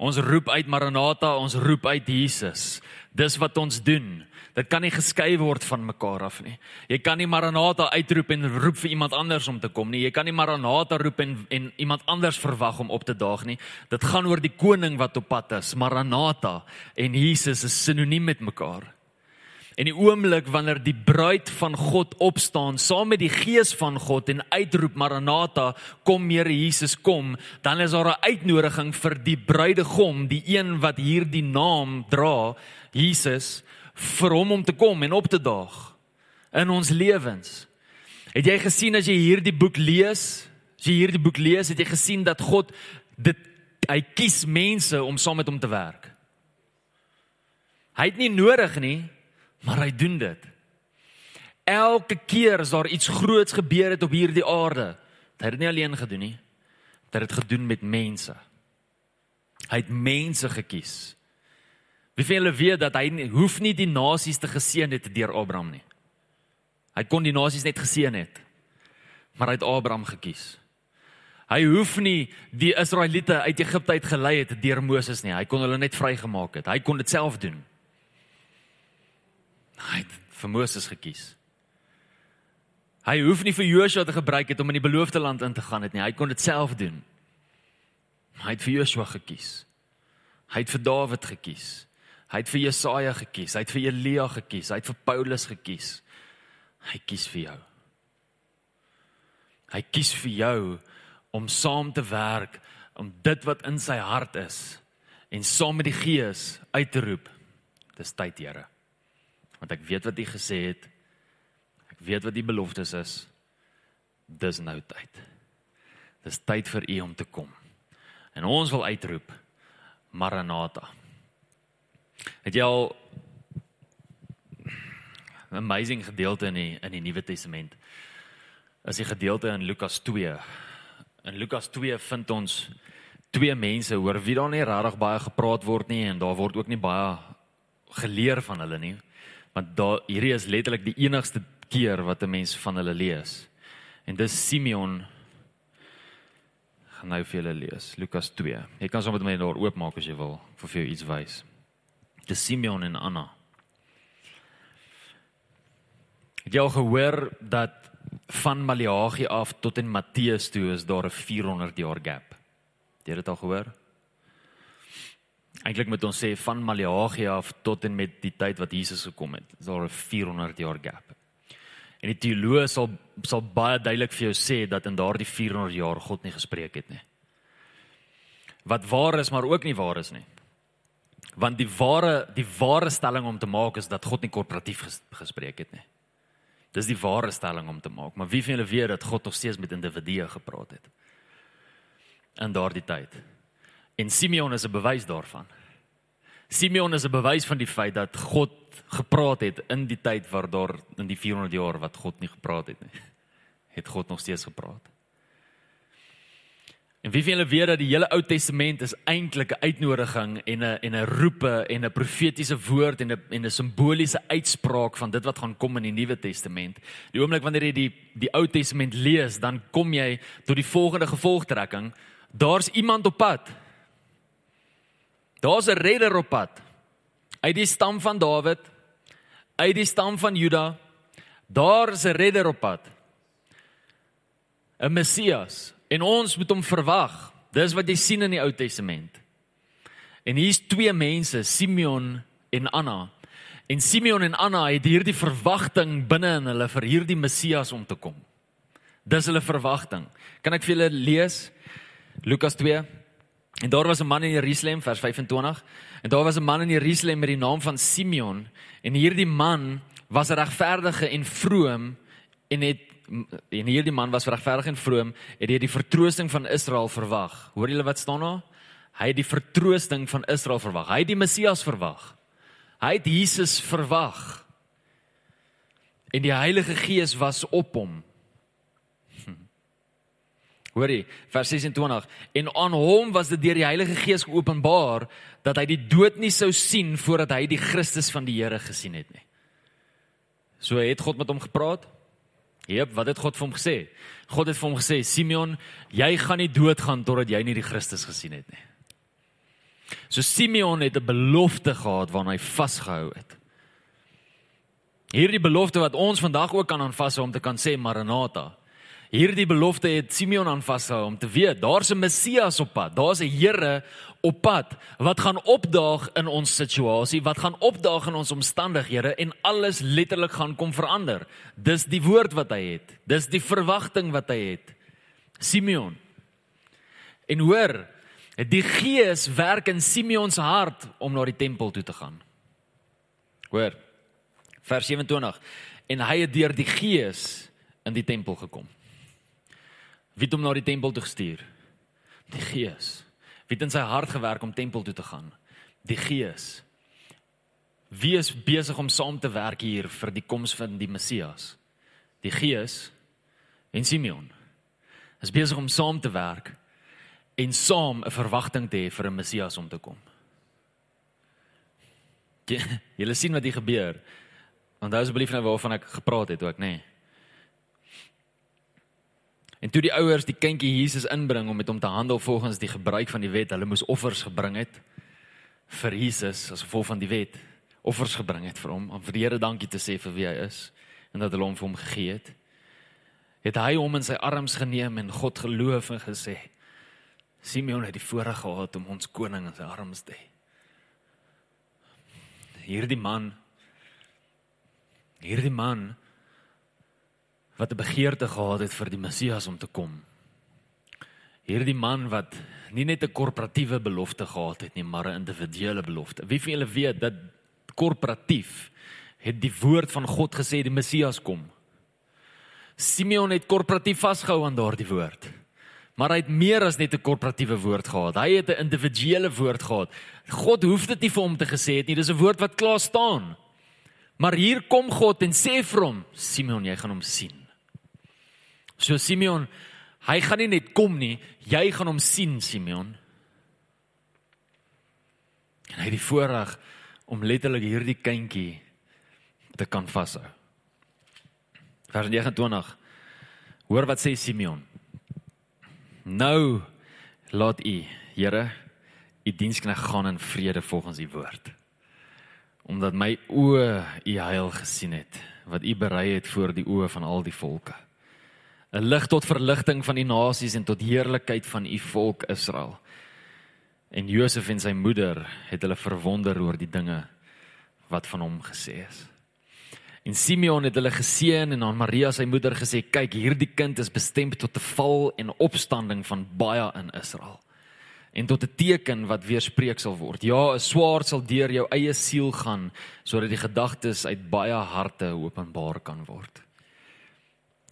Ons roep uit Maranatha, ons roep uit Jesus. Dis wat ons doen. Dit kan nie geskei word van mekaar af nie. Jy kan nie Maranatha uitroep en roep vir iemand anders om te kom nie. Jy kan nie Maranatha roep en en iemand anders verwag om op te daag nie. Dit gaan oor die koning wat op pad is. Maranatha en Jesus is sinoniem met mekaar. En die oomblik wanneer die bruid van God opstaan saam met die gees van God en uitroep Maranatha, kom Here Jesus kom, dan is daar 'n uitnodiging vir die bruidegom, die een wat hierdie naam dra, Jesus, vir hom om te kom en op te daag in ons lewens. Het jy gesien as jy hierdie boek lees, as jy hierdie boek lees, het jy gesien dat God dit hy kies mense om saam met hom te werk. Hy het nie nodig nie, maar hy doen dit. Elke keer as daar iets groots gebeur het op hierdie aarde, hy het dit nie alleen gedoen nie. Hy het dit gedoen met mense. Hy het mense gekies. Wie van julle weet dat hy nie, hoef nie die nasies te geseën het deur Abraham nie. Hy kon die nasies net geseën het. Maar hy het Abraham gekies. Hy hoef nie die Israeliete uit Egipte uit gelei het deur Moses nie. Hy kon hulle net vrygemaak het. Hy kon dit self doen. Hy het vir Moses gekies. Hy hoef nie vir Joshua te gebruik het om in die beloofde land in te gaan het nie. Hy kon dit self doen. Hy het vir Joshua gekies. Hy het vir Dawid gekies. Hy het vir Jesaja gekies. Hy het vir Elia gekies. Hy het vir Paulus gekies. Hy kies vir jou. Hy kies vir jou om saam te werk om dit wat in sy hart is en saam met die Gees uit te roep. Dis tyd, Here want ek weet wat U gesê het. Ek weet wat die beloftes is. Dis nou tyd. Dis tyd vir U om te kom. En ons wil uitroep Maranatha. Het jy al 'n amazing gedeelte in die in die Nuwe Testament? As die gedeelte in Lukas 2. In Lukas 2 vind ons twee mense oor wie daar nie regtig baie gepraat word nie en daar word ook nie baie geleer van hulle nie want daar hierdie is letterlik die enigste keer wat 'n mens van hulle lees. En dis Simeon gaan nou vir julle lees Lukas 2. Jy kan sommer met my daar oopmaak as jy wil vir vir iets wys. Dis Simeon en Anna. Het jy al gehoor dat van Maleagi af tot in Matteus toe is daar 'n 400 jaar gap? Het jy dit al gehoor? Eintlik moet ons sê van Maleagi af tot en met die tyd wat Jesus gekom het, is daar 'n 400 jaar gap. En die teoloë sal sal baie duidelik vir jou sê dat in daardie 400 jaar God nie gespreek het nie. Wat waar is, maar ook nie waar is nie. Want die ware die ware stelling om te maak is dat God nie korporatief ges, gespreek het nie. Dis die ware stelling om te maak, maar wie van julle weet dat God nog steeds met individue gepraat het? In daardie tyd. En Simeon is 'n bewys daarvan. Simeon is 'n bewys van die feit dat God gepraat het in die tyd waar daar in die 400 jaar wat God nie gepraat het nie. Het God nog steeds gepraat. En wie van julle weet dat die hele Ou Testament is eintlik 'n uitnodiging en 'n en 'n roepe en 'n profetiese woord en 'n en 'n simboliese uitspraak van dit wat gaan kom in die Nuwe Testament. Die oomblik wanneer jy die die Ou Testament lees, dan kom jy tot die volgende gevolgtrekking. Daar's iemand op pad. Daar's 'n redder op pad. Uit die stam van Dawid, uit die stam van Juda. Daar's 'n redder op pad. 'n Messias en ons moet hom verwag. Dis wat jy sien in die Ou Testament. En hier's twee mense, Simeon en Anna. En Simeon en Anna het hierdie verwagting binne in hulle vir hierdie Messias om te kom. Dis hulle verwagting. Kan ek vir julle lees Lukas 2 En daar was 'n man in Jerusalem vers 25 en daar was 'n man in Jerusalem met die naam van Simeon en hierdie man was regverdige en vroom en het en hierdie man was regverdig en vroom het hy die vertroosting van Israel verwag. Hoor julle wat staan daar? Hy het die vertroosting van Israel verwag. Hy het die Messias verwag. Hy het Jesus verwag. En die Heilige Gees was op hom. Hoorie, vers 26. En aan hom was dit deur die Heilige Gees geopenbaar dat hy die dood nie sou sien voordat hy die Christus van die Here gesien het nie. So het God met hom gepraat. Jep, wat het God vir hom gesê? God het vir hom gesê: "Simeon, jy gaan nie doodgaan totdat jy nie die Christus gesien het nie." So Simeon het 'n belofte gehad waarna hy vasgehou het. Hierdie belofte wat ons vandag ook kan aanvashou om te kan sê Maranatha. Hierdie belofte het Simeon aan vasgehou om te weet daar's 'n Messias op pad. Daar's 'n Here op pad wat gaan opdaag in ons situasie, wat gaan opdaag in ons omstandighede en alles letterlik gaan kom verander. Dis die woord wat hy het. Dis die verwagting wat hy het. Simeon. En hoor, die Gees werk in Simeon se hart om na die tempel toe te gaan. Hoor. Vers 27. En hy het deur die Gees in die tempel gekom. Wie het hom na die tempel toe gestuur? Die Gees. Wie het in sy hart gewerk om tempel toe te gaan? Die Gees. Wie is besig om saam te werk hier vir die koms van die Messias? Die Gees en Simeon. Is besig om saam te werk en saam 'n verwagting te hê vir 'n Messias om te kom. Jy sien wat hier gebeur. Onthou asseblief nou waarvan ek gepraat het ook, nê? Nee. En toe die ouers die kindjie Jesus inbring om met hom te handel volgens die gebruik van die wet, hulle moes offers gebring het vir Jesus as gevolg van die wet. Offers gebring het vir hom om vir die Here dankie te sê vir wie hy is en dat hulle hom vir hom gegee het. Het hy hom in sy arms geneem en God geloof en gesê: Simeon het die voorreg gehad om ons koning in sy arms te hê. Hierdie man hierdie man wat 'n begeerte gehad het vir die Messias om te kom. Hierdie man wat nie net 'n korporatiewe belofte gehad het nie, maar 'n individuele belofte. Wie van julle weet dat korporatief het die woord van God gesê die Messias kom. Simeon het korporatief vasgehou aan daardie woord. Maar hy het meer as net 'n korporatiewe woord gehad. Hy het 'n individuele woord gehad. God hoef dit nie vir hom te gesê het nie. Dis 'n woord wat klaar staan. Maar hier kom God en sê vir hom: "Simeon, jy gaan hom sien." So Simeon, hy gaan nie net kom nie, jy gaan hom sien Simeon. En hy het die voorreg om letterlik hierdie kindjie te kan vashou. Vers 29. Hoor wat sê Simeon. Nou laat u, Here, u diensknegt gaan in vrede volgens u woord. Omdat my oë u heil gesien het wat u berei het voor die oë van al die volke. 'n lig tot verligting van die nasies en tot heerlikheid van u volk Israel. En Josef en sy moeder het hulle verwonder oor die dinge wat van hom gesê is. En Simeon het hulle geseën en aan Maria sy moeder gesê: "Kyk, hierdie kind is bestem tot 'n val en opstanding van baie in Israel." En tot 'n teken wat weerspreek sal word. Ja, 'n swaard sal deur jou eie siel gaan sodat die gedagtes uit baie harte openbaar kan word.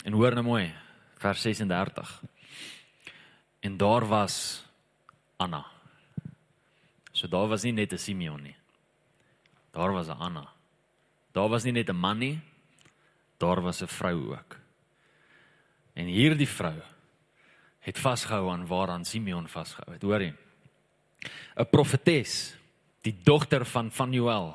En hoor nou mooi, vers 36. En daar was Anna. So daar was nie net 'n Simeon nie. Daar was 'n Anna. Daar was nie net 'n man nie. Daar was 'n vrou ook. En hierdie vrou het vasgehou aan waaraan Simeon vasgehou het. Hoor jy? 'n Profetes, die dogter van Vanuel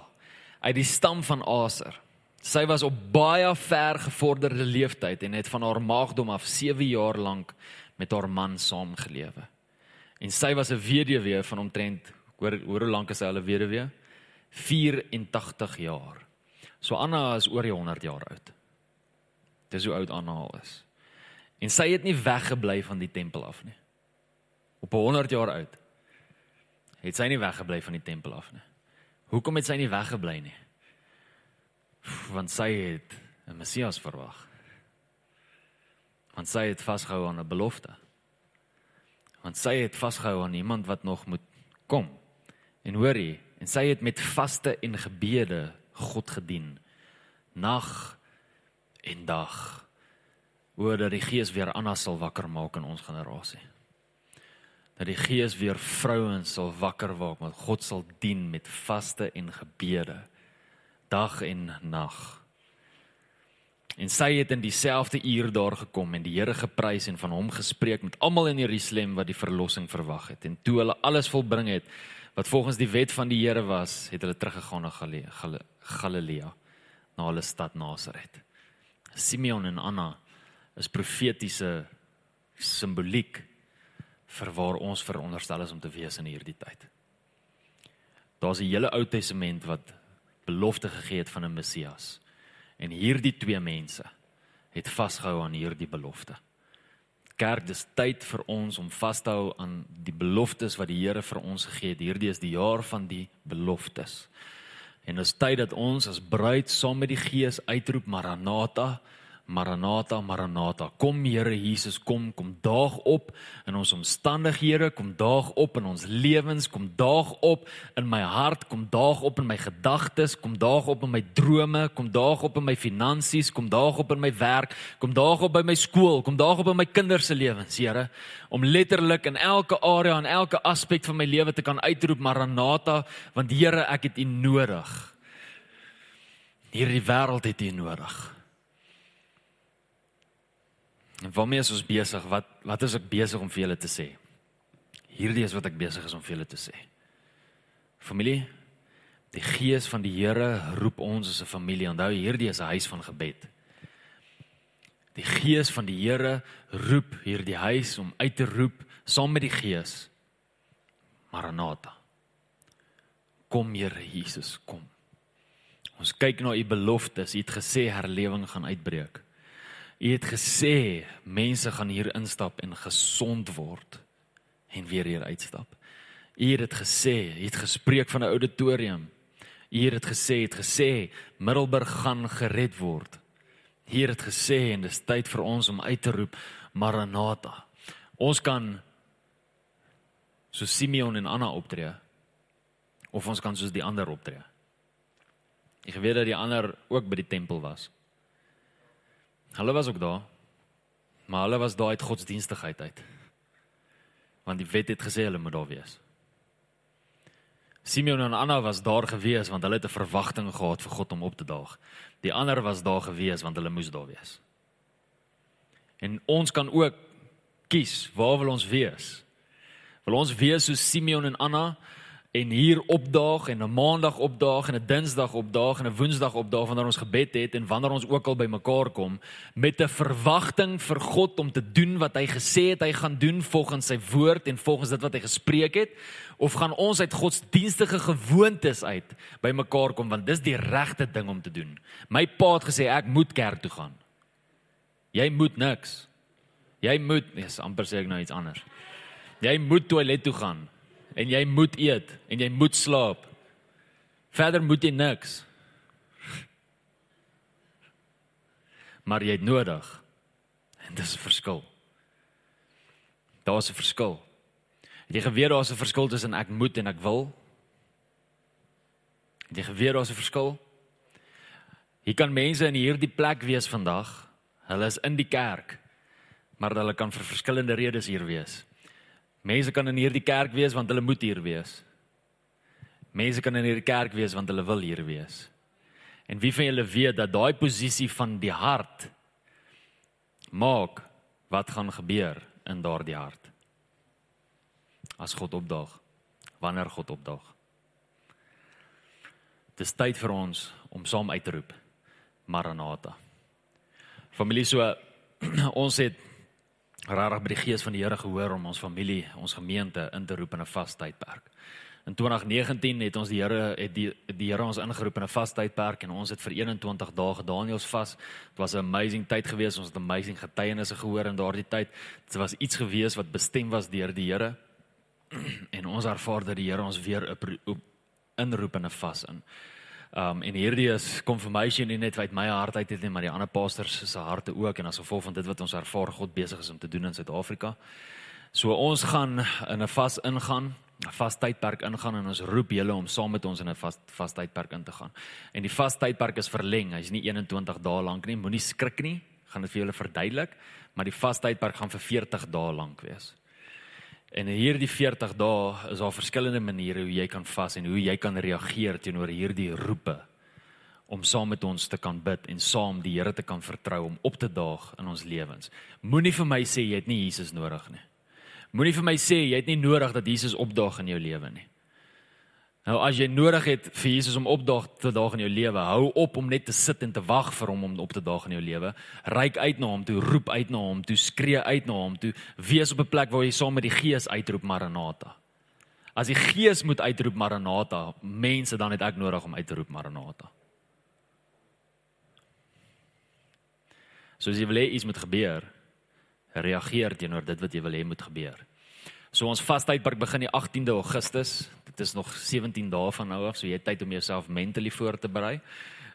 uit die stam van Aser. Sy was op baie ver gevorderde leeftyd en het van haar maagdom af 7 jaar lank met haar man saamgelewe. En sy was 'n weduwee van omtrent hoor hoe lank is sy al 'n weduwee? 84 jaar. So Anna is oor die 100 jaar oud. Dis hoe oud Anna al is. En sy het nie weggebly van die tempel af nie. Op 100 jaar oud het sy nie weggebly van die tempel af nie. Hoekom het sy nie weggebly nie? Want sy het 'n Messias verwag. Want sy het vasgehou aan 'n belofte. Want sy het vasgehou aan iemand wat nog moet kom. En hoor jy, en sy het met vaste en gebede God gedien nag en dag. Oor dat die Gees weer Anna sal wakker maak in ons generasie. Dat die Gees weer vrouens sal wakker maak wat God sal dien met vaste en gebede dag en nag. En sy het in dieselfde uur daar gekom en die Here geprys en van hom gespreek met almal in Jerusalem wat die verlossing verwag het. En toe hulle alles volbring het wat volgens die wet van die Here was, het hulle teruggegaan na Galilea, Galilea na hulle stad Nasaret. Simeon en Anna is profetiese simboliek vir waar ons veronderstel is om te wees in hierdie tyd. Daar's 'n hele Ou Testament wat belofte gegee het van 'n Messias. En hierdie twee mense het vasgehou aan hierdie belofte. Kerk, dis tyd vir ons om vas te hou aan die beloftes wat die Here vir ons gegee het. Hierdie is die jaar van die beloftes. En dit is tyd dat ons as bruid saam met die Gees uitroep Maranatha, Maranatha, Maranatha. Kom Here Jesus, kom, kom daag op in ons omstandighede, kom daag op in ons lewens, kom daag op in my hart, kom daag op in my gedagtes, kom daag op in my drome, kom daag op in my finansies, kom daag op in my werk, kom daag op by my skool, kom daag op in my kinders se lewens, Here, om letterlik in elke area en elke aspek van my lewe te kan uitroep Maranatha, want Here, ek het U nodig. Hierdie wêreld het U nodig. En waarmee is ons besig? Wat wat is ek besig om vir julle te sê? Hierdie is wat ek besig is om vir julle te sê. Familie, die gees van die Here roep ons as 'n familie. Onthou, hierdie is 'n huis van gebed. Die gees van die Here roep hierdie huis om uit te roep saam met die gees. Maranatha. Kom Here Jesus, kom. Ons kyk na u beloftes. U het gesê herlewing gaan uitbreek. U het gesê mense gaan hier instap en gesond word en weer hier uitstap. U het dit gesê, u het gespreek van 'n auditorium. U het dit gesê, het gesê Middelburg gaan gered word. Hier het gesê en dis tyd vir ons om uit te roep Maranatha. Ons kan so Simeon en Anna optree of ons kan soos die ander optree. Ek weet dat die ander ook by die tempel was. Hulle was ook daar. Maar hulle was daar uit godsdienstigheid uit. Want die wet het gesê hulle moet daar wees. Simeon en Anna was daar gewees want hulle het 'n verwagting gehad vir God om op te daag. Die ander was daar gewees want hulle moes daar wees. En ons kan ook kies waar wil ons wees? Wil ons wees soos Simeon en Anna en hier opdaag en 'n maandag opdaag en 'n dinsdag opdaag en 'n woensdag opdaag wanneer ons gebed het en wanneer ons ook al by mekaar kom met 'n verwagting vir God om te doen wat hy gesê het hy gaan doen volgens sy woord en volgens dit wat hy gespreek het of gaan ons uit godsdienstige gewoontes uit by mekaar kom want dis die regte ding om te doen. My pa het gesê ek moet kerk toe gaan. Jy moet niks. Jy moet, nee, amper sê ek nou iets anders. Jy moet toilet toe gaan en jy moet eet en jy moet slaap. Verder moet jy niks. Maar jy het nodig. En dis 'n verskil. Daar's 'n verskil. Het jy geweet daar's 'n verskil tussen ek moet en ek wil? Het jy geweet daar's 'n verskil? Hier kan mense in hierdie plek wees vandag. Hulle is in die kerk, maar hulle kan vir verskillende redes hier wees. Mense kan in hierdie kerk wees want hulle moet hier wees. Mense kan in hierdie kerk wees want hulle wil hier wees. En wie van julle weet dat daai posisie van die hart maak wat gaan gebeur in daardie hart? As God opdaag, wanneer God opdaag. Dis tyd vir ons om saam uit te roep Maranatha. Familie so ons het rarig by die gees van die Here gehoor om ons familie, ons gemeente in te roep in 'n vas tydperk. In 2019 het ons die Here het die die Here ons ingeroep in 'n vas tydperk en ons het vir 21 dae Daniels vas. Dit was 'n amazing tyd geweest. Ons het amazing getuienisse gehoor in daardie tyd. Dit was iets geweest wat bestem was deur die Here. En ons ervaar dat die Here ons weer op inroep in 'n vas in. Um en hierdie is confirmation nie net uit my hart uit nie, maar die ander pastors se harte ook en as gevolg van dit wat ons ervaar God besig is om te doen in Suid-Afrika. So ons gaan in 'n vas ingaan, 'n vas tydperk ingaan en ons roep julle om saam met ons in 'n vas vas tydperk in te gaan. En die vas tydperk is verleng. Hy's nie 21 dae lank nie. Moenie skrik nie. Gaan dit vir julle verduidelik, maar die vas tydperk gaan vir 40 dae lank wees. En hierdie 40 dae is daar verskillende maniere hoe jy kan vas en hoe jy kan reageer teenoor hierdie roepe om saam met ons te kan bid en saam die Here te kan vertrou om op te daag in ons lewens. Moenie vir my sê jy het nie Jesus nodig nie. Moenie vir my sê jy het nie nodig dat Jesus opdaag in jou lewe nie. Nou as jy nodig het vir Jesus om opdaag te daag in jou lewe, hou op om net te sit en te wag vir hom om op te daag in jou lewe. Ryk uit na hom toe, roep uit na hom toe, skree uit na hom toe, wees op 'n plek waar jy saam met die Gees uitroep Maranatha. As die Gees moet uitroep Maranatha, mense dan het ek nodig om uit te roep Maranatha. So as jy wil hê iets moet gebeur, reageer teenoor dit wat jy wil hê moet gebeur. So ons vastydperk begin die 18de Augustus. Dit is nog 17 dae van nou af, so jy het tyd om jouself mentally voor te berei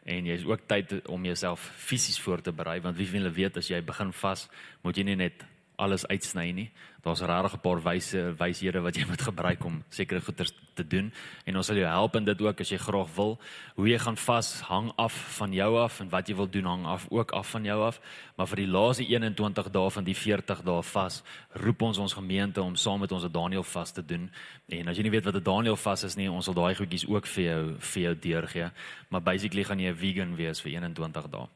en jy is ook tyd om jouself fisies voor te berei want wie wil weet as jy begin vas, moet jy nie net alles uitsny nie. Daar's regtig 'n paar wyse wyshede wat jy moet gebruik om sekere goeders te doen en ons sal jou help in dit ook as jy graag wil. Hoe jy gaan vas hang af van jou af en wat jy wil doen hang af ook af van jou af. Maar vir die laaste 21 dae van die 40 dae vas, roep ons ons gemeente om saam met ons 'n Daniel vas te doen. En as jy nie weet wat 'n Daniel vas is nie, ons sal daai goedjies ook vir jou vir jou deurgee. Maar basically gaan jy 'n vegan wees vir 21 dae.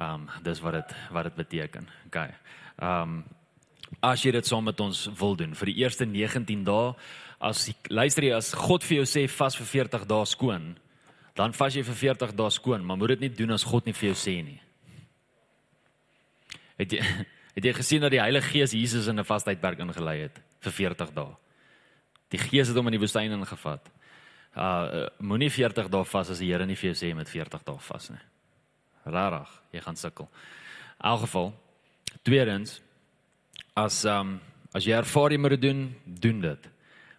Ehm um, dis wat dit wat dit beteken. Okay. Ehm um, as jy dit saam met ons wil doen. Vir die eerste 19 dae as jy, luister jy as God vir jou sê vas vir 40 dae skoon dan vas jy vir 40 dae skoon maar moet dit nie doen as God nie vir jou sê nie. Het jy het jy gesien dat die Heilige Gees Jesus in 'n vastydperk ingelei het vir 40 dae? Die Gees het hom in die woestyn ingevat. Uh moenie 40 dae vas as die Here nie vir jou sê met 40 dae vas nie. Rarig jy gaan sukkel. In elk geval tweedens as um as jy ervaar jy moet dit doen, doen dit.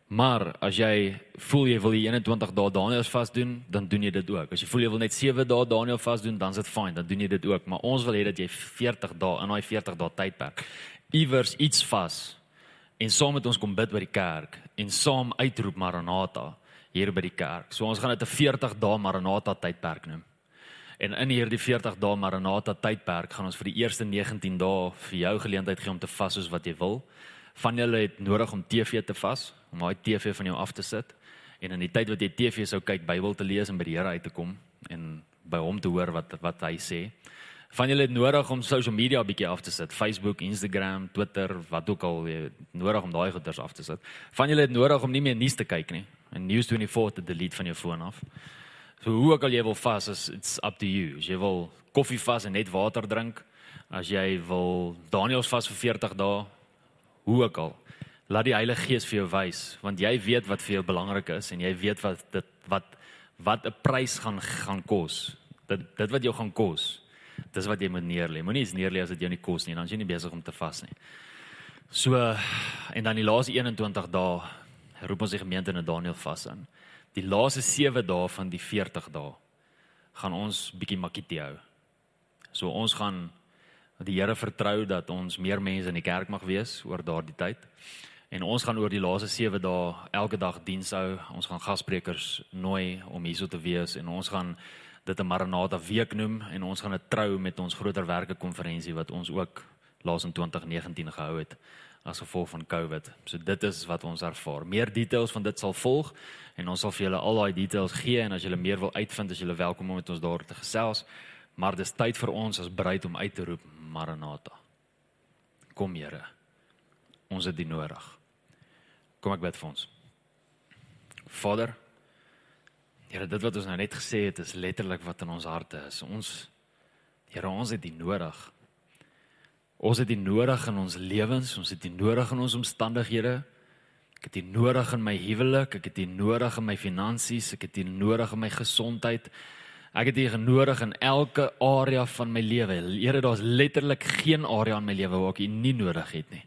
Maar as jy voel jy wil die 21 dae Daniel vas doen, dan doen jy dit ook. As jy voel jy wil net 7 dae Daniel vas doen, dan is dit fyn, dan doen jy dit ook. Maar ons wil hê dat jy 40 dae in daai 40 dae tydperk iewers iets vas en saam met ons kom bid by die kerk en saam uitroep Maranatha hier by die kerk. So ons gaan dit 'n 40 dae Maranatha tydperk noem. En in hierdie 40 dae Maranatha tydperk gaan ons vir die eerste 19 dae vir jou geleentheid gee om te vas soos wat jy wil. Van julle het nodig om TV te vas, om daai TV van jou af te sit en in die tyd wat jy TV sou kyk, Bybel te lees en by die Here uit te kom en by hom te hoor wat wat hy sê. Van julle het nodig om social media 'n bietjie af te sit, Facebook, Instagram, Twitter, wat ook al jy nodig om daai goeders af te sit. Van julle het nodig om nie meer nuus te kyk nie en News24 te delete van jou foon af. So hoe ook al jy wil vas is it's up to you. As jy wil koffie vas en net water drink, as jy wil Daniels vas vir 40 dae, hoe ook al. Laat die Heilige Gees vir jou wys, want jy weet wat vir jou belangrik is en jy weet wat dit wat wat 'n prys gaan gaan kos. Dit dit wat jou gaan kos. Dis wat jy moet neerlê. Moenie eens neerlê as dit jou nie kos nie, dan is jy nie besig om te vas nie. So en dan die laaste 21 dae roep ons die gemeente in Daniel vas aan die laaste 7 dae van die 40 dae gaan ons bietjie makkie hou. So ons gaan die Here vertrou dat ons meer mense in die kerk mag wees oor daardie tyd. En ons gaan oor die laaste 7 dae elke dag diens hou. Ons gaan gassprekers nooi om hierso te wees en ons gaan dit 'n Maranatha week noem en ons gaan dit trou met ons groter werke konferensie wat ons ook laas in 2019 gehou het as gevolg van COVID. So dit is wat ons ervaar. Meer details van dit sal volg en ons sal vir julle al daai details gee en as julle meer wil uitvind, as julle welkom om met ons daar te gesels. Maar dis tyd vir ons as bereid om uit te roep Maranatha. Kom Here. Ons het dit nodig. Kom ek bid vir ons. Vader, Here, dit wat ons nou net gesê het is letterlik wat in ons harte is. Ons Here, ons het dit nodig. Ons het dit nodig in ons lewens, ons het dit nodig in ons omstandighede. Ek het dit nodig in my huwelik, ek het dit nodig in my finansies, ek het dit nodig in my gesondheid. Ek het dit nodig in elke area van my lewe. Here, daar's letterlik geen area in my lewe waar ek dit nie nodig het nie.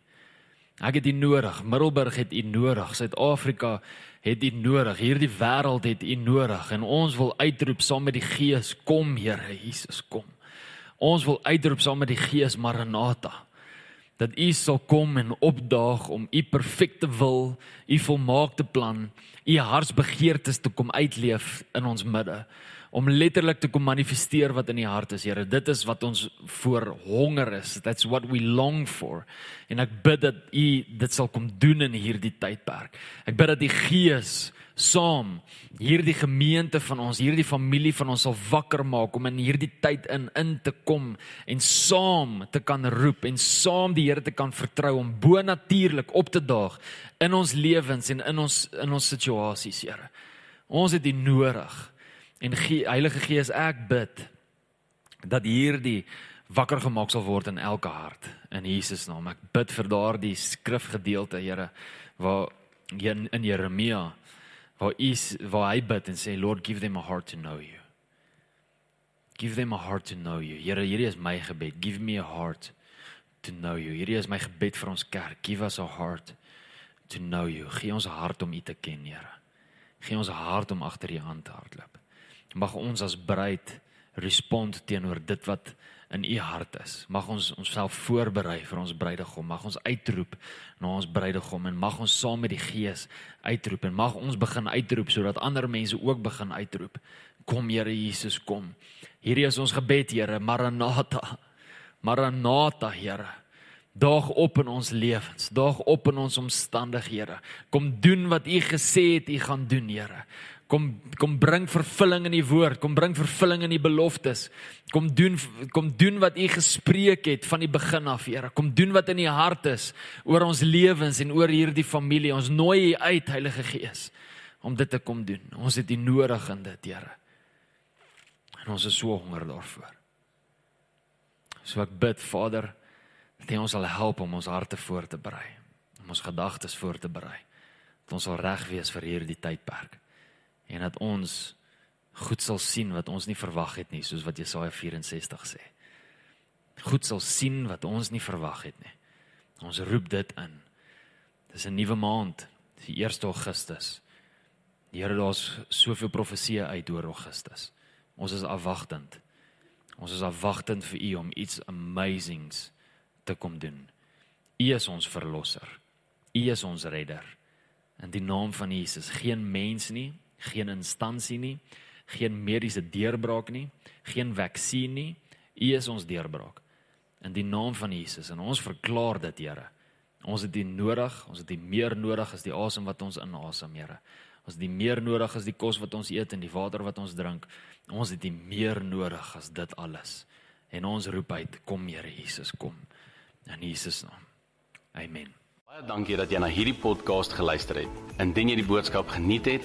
Ek het dit nodig. Middelburg het dit nodig. Suid-Afrika het dit nodig. Hierdie wêreld het dit nodig en ons wil uitroep saam met die Gees, kom Here Jesus, kom. Ons wil uitroep saam met die Gees Maranatha dat U sal kom en opdaag om U perfekte wil, U volmaakte plan, U hartsbegeertes te kom uitleef in ons midde om letterlik te kom manifesteer wat in die hart is, Here. Dit is wat ons voor honger is. That's what we long for. En ek bid dat U dit sal kom doen in hierdie tydperk. Ek bid dat die Gees saam hierdie gemeente van ons, hierdie familie van ons sal wakker maak om in hierdie tyd in in te kom en saam te kan roep en saam die Here te kan vertrou om bonatuurlik op te daag in ons lewens en in ons in ons situasies, Here. Ons het dit nodig. En Ge Heilige Gees, ek bid dat hierdie wakker gemaak sal word in elke hart in Jesus naam. Ek bid vir daardie skrifgedeelte, Here, waar in, in Jeremia waar is waar hy bid en sê Lord give them a heart to know you. Give them a heart to know you. Here hierdie is my gebed. Give me a heart to know you. Hierdie is my gebed vir ons kerk. Give us a heart to know you. Gee ons hart om U te ken, Here. Gee ons hart om agter U aan te hardloop. Mag ons as bruid respond teenoor dit wat in U hart is. Mag ons onsself voorberei vir ons bruidegom. Mag ons uitroep na ons bruidegom en mag ons saam met die Gees uitroep en mag ons begin uitroep sodat ander mense ook begin uitroep. Kom Here Jesus, kom. Hierdie is ons gebed, Here. Maranatha. Maranatha, Here. Daag op in ons lewens, daag op in ons omstandighede. Kom doen wat U gesê het U gaan doen, Here. Kom kom bring vervulling in die woord, kom bring vervulling in die beloftes. Kom doen kom doen wat U gespreek het van die begin af, Here. Kom doen wat in U hart is oor ons lewens en oor hierdie familie. Ons nooi U uit, Heilige Gees, om dit te kom doen. Ons het U nodig in dit, Here. En ons is so honger daarvoor. So ek bid, Vader, dat U ons sal help om ons harte voor te berei, om ons gedagtes voor te berei. Dat ons sal reg wees vir hierdie tydperk en dat ons goed sal sien wat ons nie verwag het nie, soos wat Jesaja 64 sê. Goed sal sien wat ons nie verwag het nie. Ons roep dit in. Dis 'n nuwe maand, die 1 Augustus. Die Here daar's soveel profeseë uit oor Augustus. Ons is afwagtend. Ons is afwagtend vir U om iets amazings te kom doen. U is ons verlosser. U is ons redder. In die naam van Jesus, geen mens nie, geen instansie nie, geen mediese deurbraak nie, geen vaksin nie. U is ons deurbraak. In die naam van Jesus en ons verklaar dit, Here. Ons het dit nodig, ons het dit meer nodig as die asem wat ons inasem, Here. Ons het dit meer nodig as die kos wat ons eet en die water wat ons drink. Ons het dit meer nodig as dit alles. En ons roep uit, kom Here Jesus, kom. In Jesus naam. Amen. Baie dankie dat jy na hierdie podcast geluister het. Indien jy die boodskap geniet het,